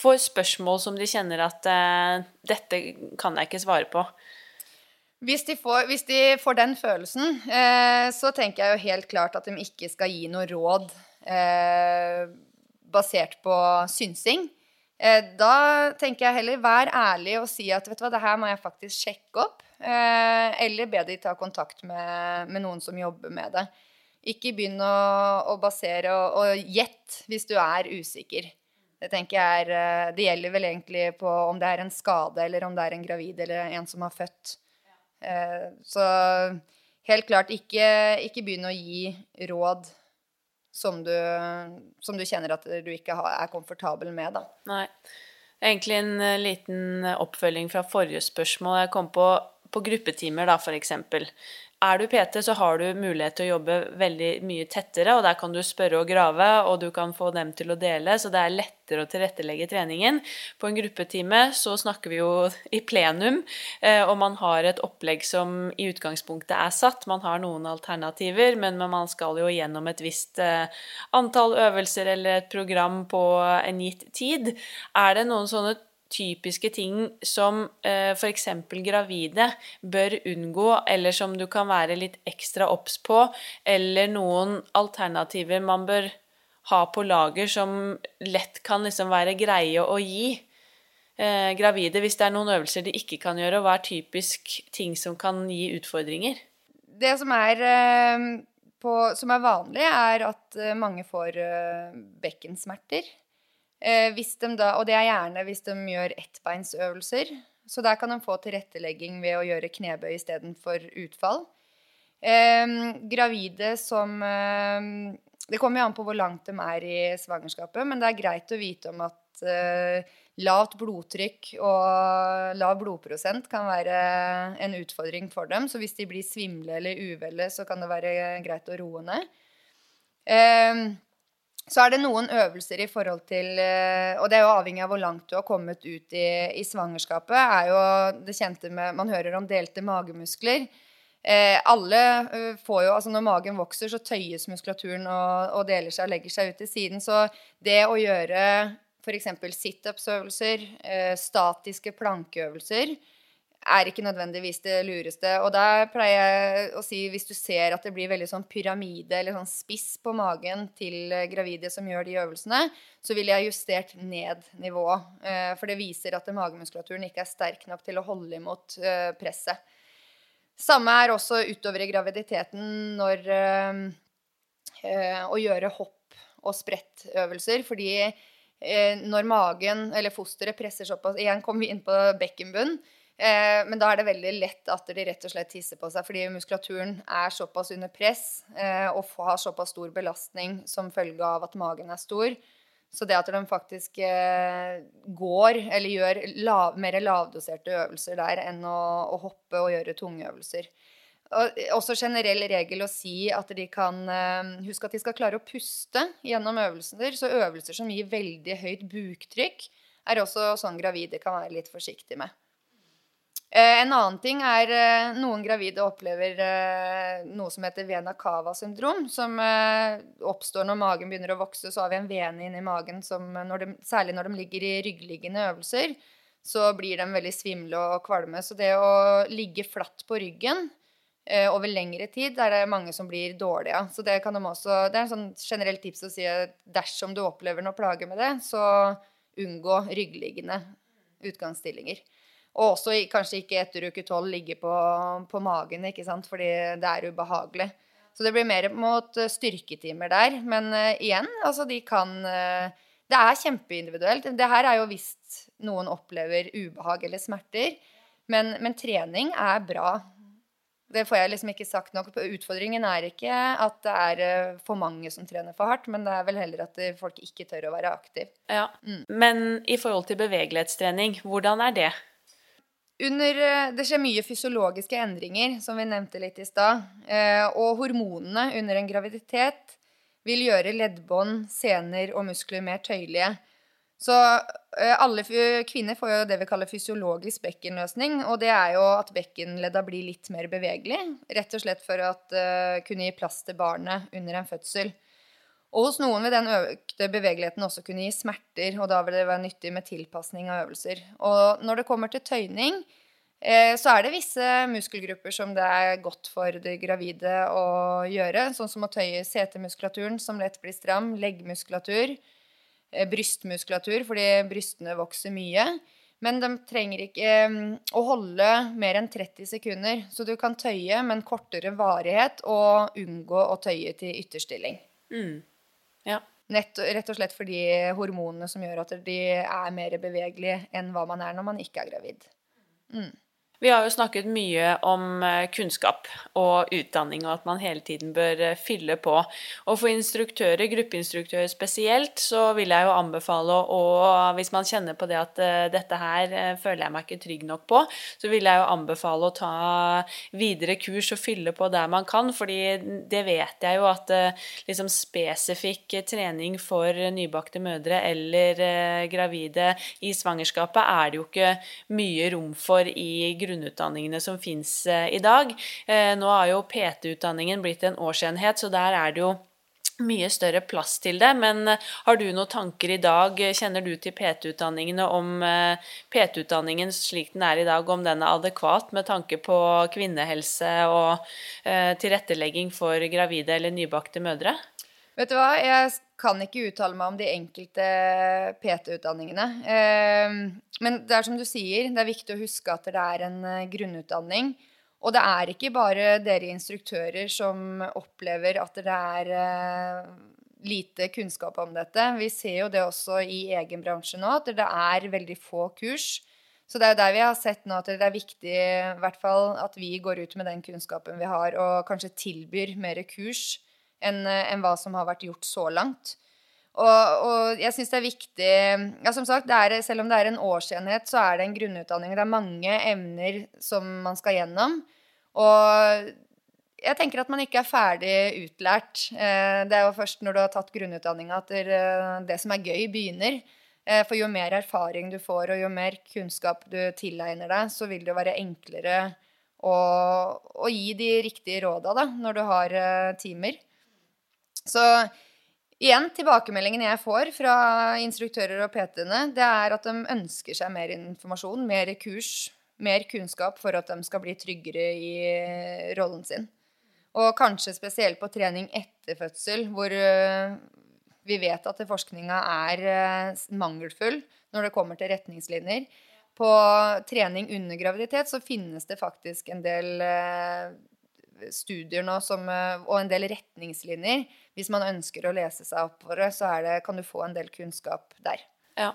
får spørsmål som de kjenner at uh, 'dette kan jeg ikke svare på'? Hvis de, får, hvis de får, den følelsen, eh, så tenker jeg jo helt klart at de ikke skal gi noe råd eh, basert på synsing. Eh, da tenker jeg heller vær ærlig og si at vet du hva, det her må jeg faktisk sjekke opp. Eh, eller be de ta kontakt med, med, noen som jobber med det. Ikke begynn å, å basere og, og gjett hvis du er usikker. Det tenker jeg er, eh, det gjelder vel egentlig på om det er en skade, eller om det er en gravid eller en som har født. Eh, så helt klart, ikke, ikke begynn å gi råd som du, som du, kjenner at du ikke er komfortabel med, da. Nei. Egentlig en eh, liten oppfølging fra forrige spørsmål. Jeg kom på, på gruppetimer, da, eksempel. Er du PT, så har du mulighet til å jobbe veldig mye tettere, og der kan du spørre og grave, og du kan få dem til å dele, så det er lettere å tilrettelegge treningen. På en gruppetime så snakker vi jo i plenum, eh, og man har et opplegg som i utgangspunktet er satt. Man har noen alternativer, men man skal jo gjennom et visst eh, antall øvelser eller et program på en gitt tid. Er det noen sånne typiske ting som eh, f.eks. gravide bør unngå, eller som du kan være litt ekstra obs på, eller noen alternativer man bør ha på lager som lett kan liksom være greie å gi eh, gravide hvis det er noen øvelser de ikke kan gjøre, og hva er typisk ting som kan gi utfordringer? Det som er, eh, på, som er vanlig, er at eh, mange får eh, bekkensmerter. de da, og det er gjerne hvis de gjør ettbeinsøvelser. Så der kan de få tilrettelegging ved å gjøre knebøy istedenfor utfall. Eh, gravide som eh, Det kommer jo an på hvor langt de er i svangerskapet, men det er greit å vite om at eh, lavt blodtrykk og lav blodprosent kan være en utfordring for dem. Så hvis de blir svimle eller uvelle, så kan det være greit å roe ned. Eh, så er det noen øvelser i forhold til eh, Og det er jo avhengig av hvor langt du har kommet ut i, i svangerskapet. er jo det kjente med Man hører om delte magemuskler. Eh, alle uh, får jo Altså når magen vokser, så tøyes muskulaturen og, og, deler seg og legger seg ut til siden. Så det å gjøre f.eks. situpsøvelser, eh, statiske plankeøvelser, er ikke nødvendigvis det lureste. Og da pleier jeg å si hvis du ser at det blir veldig sånn pyramide eller sånn spiss på magen til gravide som gjør de øvelsene, så ville jeg justert ned nivået. Eh, for det viser at magemuskulaturen ikke er sterk nok til å holde imot eh, presset. Samme er også utover i graviditeten når eh, å gjøre hopp og sprettøvelser. Fordi når magen eller fosteret presser såpass Igjen kommer vi inn på bekkenbunn Eh, men da er det veldig lett at de rett og slett tisser på seg, fordi muskulaturen er såpass under press eh, og har såpass stor belastning som følge av at magen er stor. Så det at de faktisk eh, går eller gjør lav, mer lavdoserte øvelser der enn å, å hoppe og gjøre tunge øvelser. Og også generell regel å si at de kan eh, Husk at de skal klare å puste gjennom øvelser. Så øvelser som gir veldig høyt buktrykk, er også sånn gravide kan være litt forsiktige med. Eh, en annen ting er eh, noen gravide opplever eh, noe som heter vena cava syndrom, som oppstår når magen begynner å vokse. Så har vi en vene inni magen som, når de, særlig når de ligger i ryggliggende øvelser, så blir de veldig svimle og kvalme. Så det å ligge flatt på ryggen over lengre tid, er det mange som blir dårlige av. Så det kan de også Det er en sånn generelt tips å si at dersom du opplever noe plage med det, så unngå ryggliggende utgangsstillinger. Og også kanskje ikke etter uke tolv ligge på, på magen, ikke sant, fordi det er ubehagelig. Så det blir mer mot eh, styrketimer der. Men uh, igjen, altså de kan uh, Det er kjempeindividuelt. Det her er jo hvis noen opplever ubehag eller smerter. Men, men trening er bra. Det får jeg liksom ikke sagt nok. Utfordringen er ikke at det er for mange som trener for hardt, men det er vel heller at folk ikke tør å være aktiv. Ja. Men i forhold til bevegelighetstrening, hvordan er det? Under, eh, det skjer mye fysiologiske endringer, som vi nevnte litt i stad. Eh, og hormonene under en graviditet vil gjøre leddbånd, sener og muskler mer tøyelige. Så eh, alle kvinner får jo det vi kaller fysiologisk bekkenløsning. Og det er jo at bekkenledda blir litt mer bevegelig. Rett og slett for å kunne gi plass til barnet under en fødsel. Og hos noen vil den økte bevegeligheten også kunne gi smerter, og da vil det være nyttig med tilpasning av øvelser. Og når det kommer til tøyning, eh, så er det visse muskelgrupper som det er godt for de gravide å gjøre, sånn som å tøye setemuskulaturen, som lett blir stram, leggmuskulatur, eh, brystmuskulatur, fordi brystene vokser mye. Men de trenger ikke eh, å holde mer enn 30 sekunder, så du kan tøye med en kortere varighet og unngå å tøye til ytterstilling. Mm. Ja. Nett, rett og slett fordi hormonene som gjør at de er mer bevegelige enn hva man er når man ikke er gravid. Vi har jo snakket mye om eh, kunnskap og utdanning, og at man hele tiden bør eh, fylle på. Og for instruktører, gruppeinstruktører spesielt, så vil jeg jo anbefale å Hvis man kjenner på det at eh, dette her føler jeg meg ikke trygg nok på, så vil jeg jo anbefale å ta videre kurs og fylle på der man kan, fordi det vet jeg jo at liksom spesifikk trening for nybakte mødre eller gravide i svangerskapet er det jo ikke mye rom for i grunnutdanningene som fins i dag. Eh, Nå har jo PT-utdanningen blitt en årsenhet, så der er det jo mye større plass til det, men eh, har du noen tanker i dag, kjenner du til PT-utdanningene om eh, PT-utdanningen slik den er i dag, om den er adekvat med tanke på kvinnehelse og eh, tilrettelegging for gravide eller nybakte mødre? Vet du hva, jeg kan ikke uttale meg om de enkelte PT-utdanningene. Eh, Men det er som du sier, det er viktig å huske at det er en eh, grunnutdanning. Og det er ikke bare dere instruktører som opplever at det er eh, lite kunnskap om dette. Vi ser jo det også i egen bransje nå, at det er veldig få kurs. Så det er jo der vi har sett nå at det er viktig i hvert fall at vi går ut med den kunnskapen vi har, og kanskje tilbyr mer kurs enn en hva som har vært gjort så langt. Og, og jeg syns det er viktig ja, som sagt, er, Selv om det er en årsenhet, så er det en grunnutdanning. Det er mange emner som man skal gjennom. Og jeg tenker at man ikke er ferdig utlært. Eh, Det er jo først når du har tatt grunnutdanninga at det, det som er gøy, begynner. Eh, For jo mer erfaring du får, og jo mer kunnskap du tilegner deg, så vil det være enklere å, å gi de riktige råda da, når du har eh, timer. Så igjen, tilbakemeldingen jeg får fra instruktører og PT-ene, det er at de ønsker seg mer informasjon, mer kurs, mer kunnskap for at de skal bli tryggere i rollen sin. Og kanskje spesielt på trening etter fødsel, hvor øh, vi vet at forskninga er øh, mangelfull når det kommer til retningslinjer. På trening under graviditet så finnes det faktisk en del studier nå som, øh, og en del retningslinjer. Hvis man ønsker å lese seg opp for det, så er det, kan du få en del kunnskap der. Ja.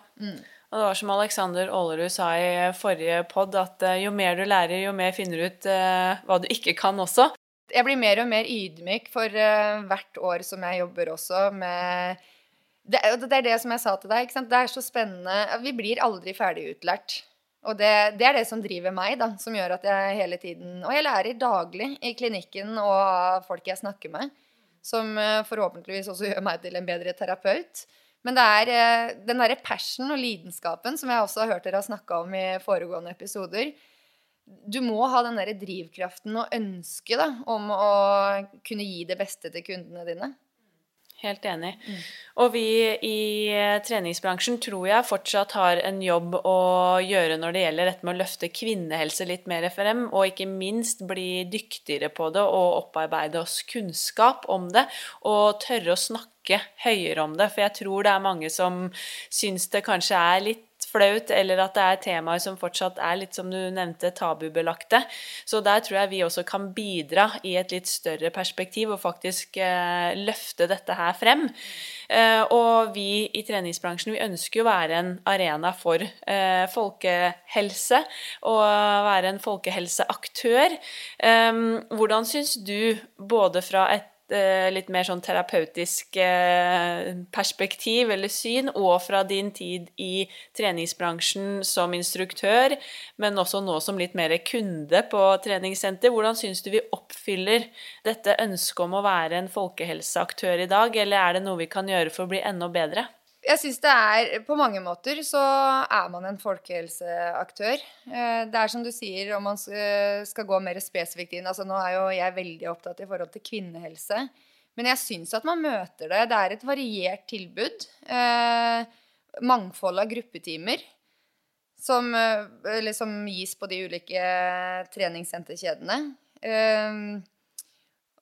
Og det var som Alexander Aalerud sa i forrige pod, at eh, jo mer du lærer, jo mer finner du ut eh, hva du ikke kan også. jeg blir mer og mer ydmyk for eh, hvert år som jeg jobber også med det, det er det som jeg sa til deg. ikke sant? Det er så spennende. Vi blir aldri ferdig utlært. Og det, det er det som driver meg, da, som gjør at jeg hele tiden Og jeg lærer daglig i klinikken og av folk jeg snakker med, som eh, forhåpentligvis også gjør meg til en bedre terapeut. Men det er eh, den derre passion og lidenskapen som jeg også har hørt dere har snakka om i foregående episoder. du må ha den der drivkraften og ønsket om å kunne gi det beste til kundene dine. Helt enig. Mm. Og vi i eh, treningsbransjen tror jeg fortsatt har en jobb å gjøre når det gjelder dette med å løfte kvinnehelse litt mer frem, og ikke minst bli dyktigere på det og opparbeide oss kunnskap om det, og tørre å snakke høyere om det. For jeg tror det er mange som syns det kanskje er litt flaut, eller at det er temaer som fortsatt er litt, som du nevnte, tabubelagte. Så der tror jeg vi også kan bidra i et litt større perspektiv og faktisk eh, løfte dette her frem. Eh, og vi i treningsbransjen vi ønsker jo å være en arena for eh, folkehelse og være en folkehelseaktør. Eh, hvordan syns du, både fra et litt mer sånn terapeutisk eh, perspektiv eller syn, og fra din tid i treningsbransjen som instruktør, men også nå som litt mer kunde på treningssenter. Hvordan syns du vi oppfyller dette ønsket om å være en folkehelseaktør i dag, eller er det noe vi kan gjøre for å bli enda bedre? Jeg syns det er På mange måter så er man en folkehelseaktør. Eh, det er som du sier, om man skal gå mer spesifikt inn altså Nå er jo jeg veldig opptatt i forhold til kvinnehelse. Men jeg syns at man møter det. Det er et variert tilbud. Eh, mangfold av gruppetimer. Som, eh, som gis på de ulike treningssenterkjedene.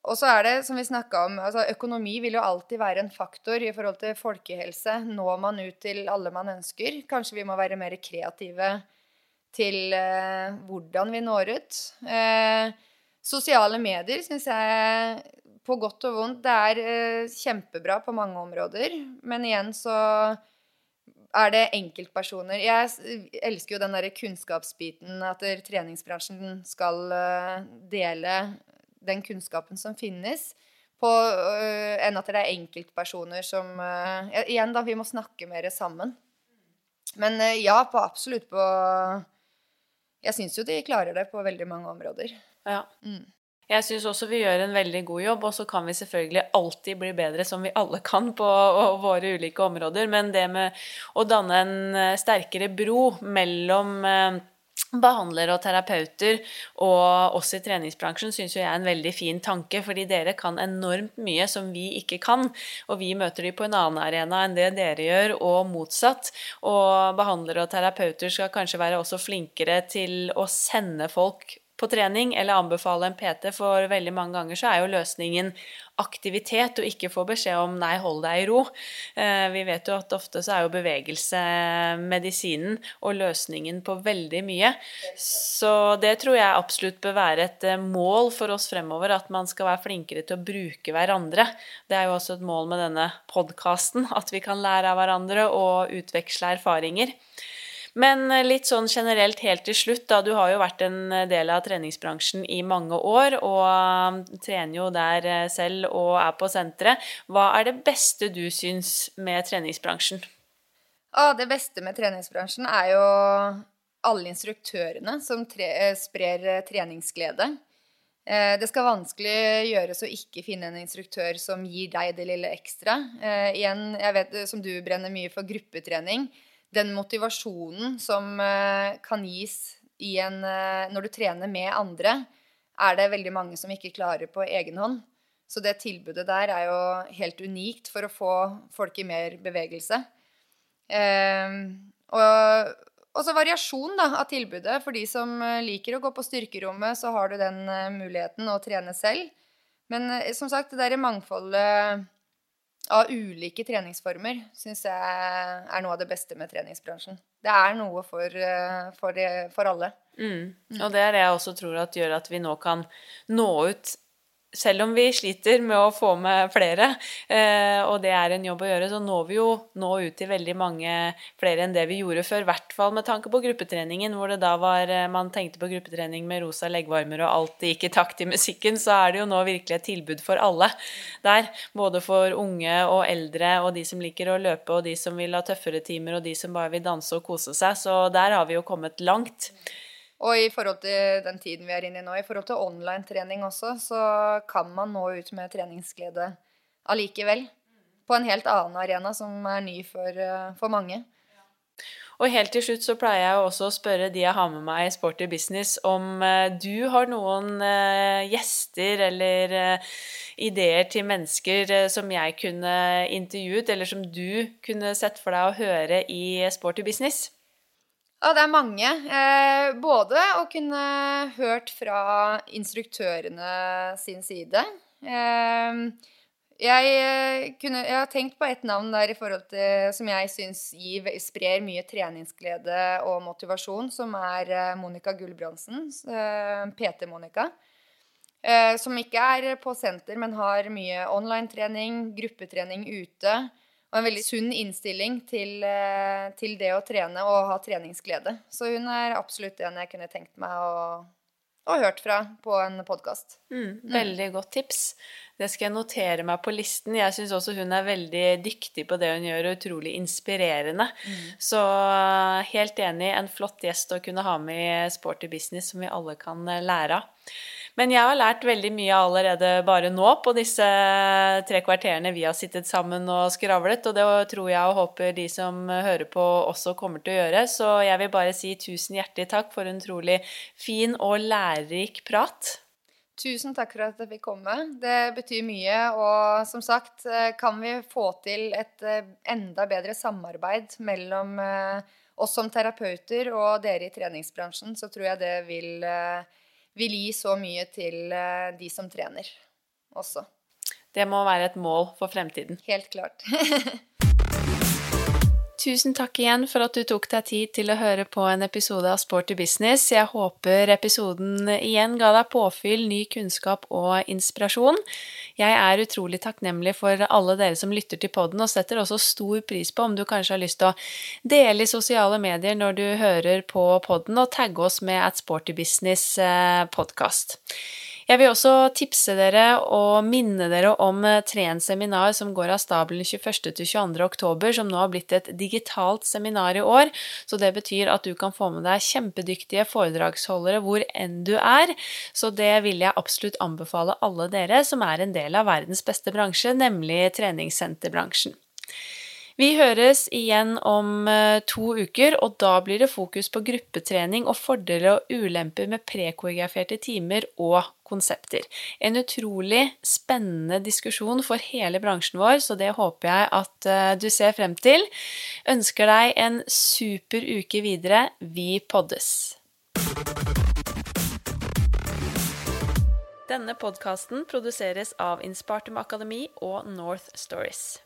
Og så er det, som vi snakka om, altså økonomi vil jo alltid være en faktor i forhold til folkehelse. Når man ut til alle man ønsker? Kanskje vi må være mer kreative til eh, hvordan vi når ut. Eh, sosiale medier syns jeg på godt og vondt det er eh, kjempebra på mange områder. Men igjen så er det enkeltpersoner Jeg elsker jo den der kunnskapsbiten at treningsbransjen skal eh, dele den kunnskapen som finnes, på, uh, enn at det er enkeltpersoner som uh, Igjen, da, vi må snakke mer sammen. Men uh, ja, på absolutt på Jeg syns jo de klarer det på veldig mange områder. Ja. Mm. Jeg syns også vi gjør en veldig god jobb, og så kan vi selvfølgelig alltid bli bedre, som vi alle kan på våre ulike områder. Men det med å danne en sterkere bro mellom behandlere og terapeuter og oss i treningsbransjen syns jeg er en veldig fin tanke, fordi dere kan enormt mye som vi ikke kan. Og vi møter de på en annen arena enn det dere gjør, og motsatt. Og behandlere og terapeuter skal kanskje være også flinkere til å sende folk på trening eller anbefale en PT, for veldig mange ganger så er jo løsningen aktivitet og ikke få beskjed om 'nei, hold deg i ro'. Eh, vi vet jo at ofte så er jo bevegelse medisinen og løsningen på veldig mye. Så det tror jeg absolutt bør være et eh, mål for oss fremover, at man skal være flinkere til å bruke hverandre. Det er jo også et mål med denne podkasten, at vi kan lære av hverandre og utveksle erfaringer. Men eh, litt sånn generelt helt til slutt, da. Du har jo vært en eh, del av treningsbransjen i mange år og um, trener jo der eh, selv og er på senteret. Hva er det beste du syns med treningsbransjen? Ah, det beste med treningsbransjen er jo alle instruktørene som tre sprer treningsglede. Det skal vanskelig gjøres å ikke finne en instruktør som gir deg det lille ekstra. igjen, jeg vet som du brenner mye for gruppetrening den motivasjonen som eh, kan gis en, eh, når du trener med andre, er det veldig mange som ikke klarer på egen hånd. Så det tilbudet der er jo helt unikt for å få folk i mer bevegelse. Eh, og også variasjon da, av tilbudet. For de som eh, liker å gå på styrkerommet, så har du den muligheten å trene selv. Men som sagt, det der mangfoldet av ulike treningsformer syns jeg er noe av det beste med treningsbransjen. Det er noe for, eh, for, for alle. Mm. Og det er det jeg også tror at gjør at vi nå kan nå ut selv om vi sliter med å få med flere, eh, og det er en jobb å gjøre, så når vi jo nå ut til veldig mange flere enn det vi gjorde før. I hvert fall med tanke på gruppetreningen, hvor det da var eh, man tenkte på gruppetrening med rosa leggvarmer og alt det gikk i takt i musikken, så er det jo nå virkelig et tilbud for alle der. Både for unge og eldre og de som liker å løpe, og de som vil ha tøffere timer, og de som bare vil danse og kose seg. Så der har vi jo kommet langt. Og i forhold til den tiden vi er inne i nå, i forhold til online-trening også, så kan man nå ut med treningsglede allikevel. På en helt annen arena som er ny for, eh, for mange. Og helt til slutt så pleier jeg også å spørre de jeg har med meg i Sporty Business, om eh, du har noen eh, gjester eller ideer til mennesker som jeg kunne intervjuet, eller som du kunne sett for deg å høre i Sporty Business? Ja, det er mange. Eh, både å kunne hørt fra instruktørene sin side. Eh, jeg, eh, kunne, jeg, har tenkt på et navn der i forhold til, som jeg syns sprer mye treningsglede og motivasjon, som er eh, Monica Gulbrandsen. Eh, PT-Monica. Som ikke er på senter, men har mye online-trening, gruppetrening ute. Og en veldig sunn innstilling til, til, det å trene og ha treningsglede. Så hun er absolutt en jeg kunne tenkt meg å, og hørt fra på en podkast. Mm, veldig godt tips. Det skal jeg notere meg på listen. Jeg syns også hun er veldig dyktig på det hun gjør, og utrolig inspirerende. Mm. Så helt enig, en flott gjest å kunne ha med i Sporty business som vi alle kan eh, lære av. Men jeg har lært veldig mye allerede bare nå på disse tre kvarterene vi har sittet sammen og skravlet, og det tror jeg og håper de som hører på også kommer til å gjøre. Så jeg vil bare si tusen hjertelig takk for en utrolig fin og lærerik prat. Tusen takk for at jeg fikk komme. Det betyr mye. Og som sagt, eh, kan vi få til et eh, enda bedre samarbeid mellom eh, oss som terapeuter og dere i treningsbransjen, så tror jeg det vil, vil gi så mye til de som trener også. Det må være et mål for fremtiden. Helt klart. (laughs) Tusen takk igjen for at du tok deg tid til å høre på en episode av Sporty business. Jeg håper episoden igjen ga deg påfyll, ny kunnskap og inspirasjon. Jeg er utrolig takknemlig for alle dere som lytter til podden, og setter også stor pris på om du kanskje har lyst til å dele i sosiale medier når du hører på podden, og tagge oss med at Sporty Business eh, podkast. Jeg vil også tipse dere og minne dere om eh, Tren seminar som går av stabelen 21.-22. oktober, som nå har blitt et digitalt seminar i år. Så det betyr at du kan få med deg kjempedyktige foredragsholdere hvor enn du er. Så det vil jeg absolutt anbefale alle dere som er en del av verdens beste bransje, nemlig treningssenterbransjen. Vi høres igjen om eh, to uker, og da blir det fokus på gruppetrening og fordeler og ulemper med prekoreograferte timer og konsepter. En utrolig spennende diskusjon for hele bransjen vår, så det håper jeg at eh, du ser frem til. Ønsker deg en super uke videre. Vi poddes! Denne podkasten produseres av Inspartum Akademi og North Stories.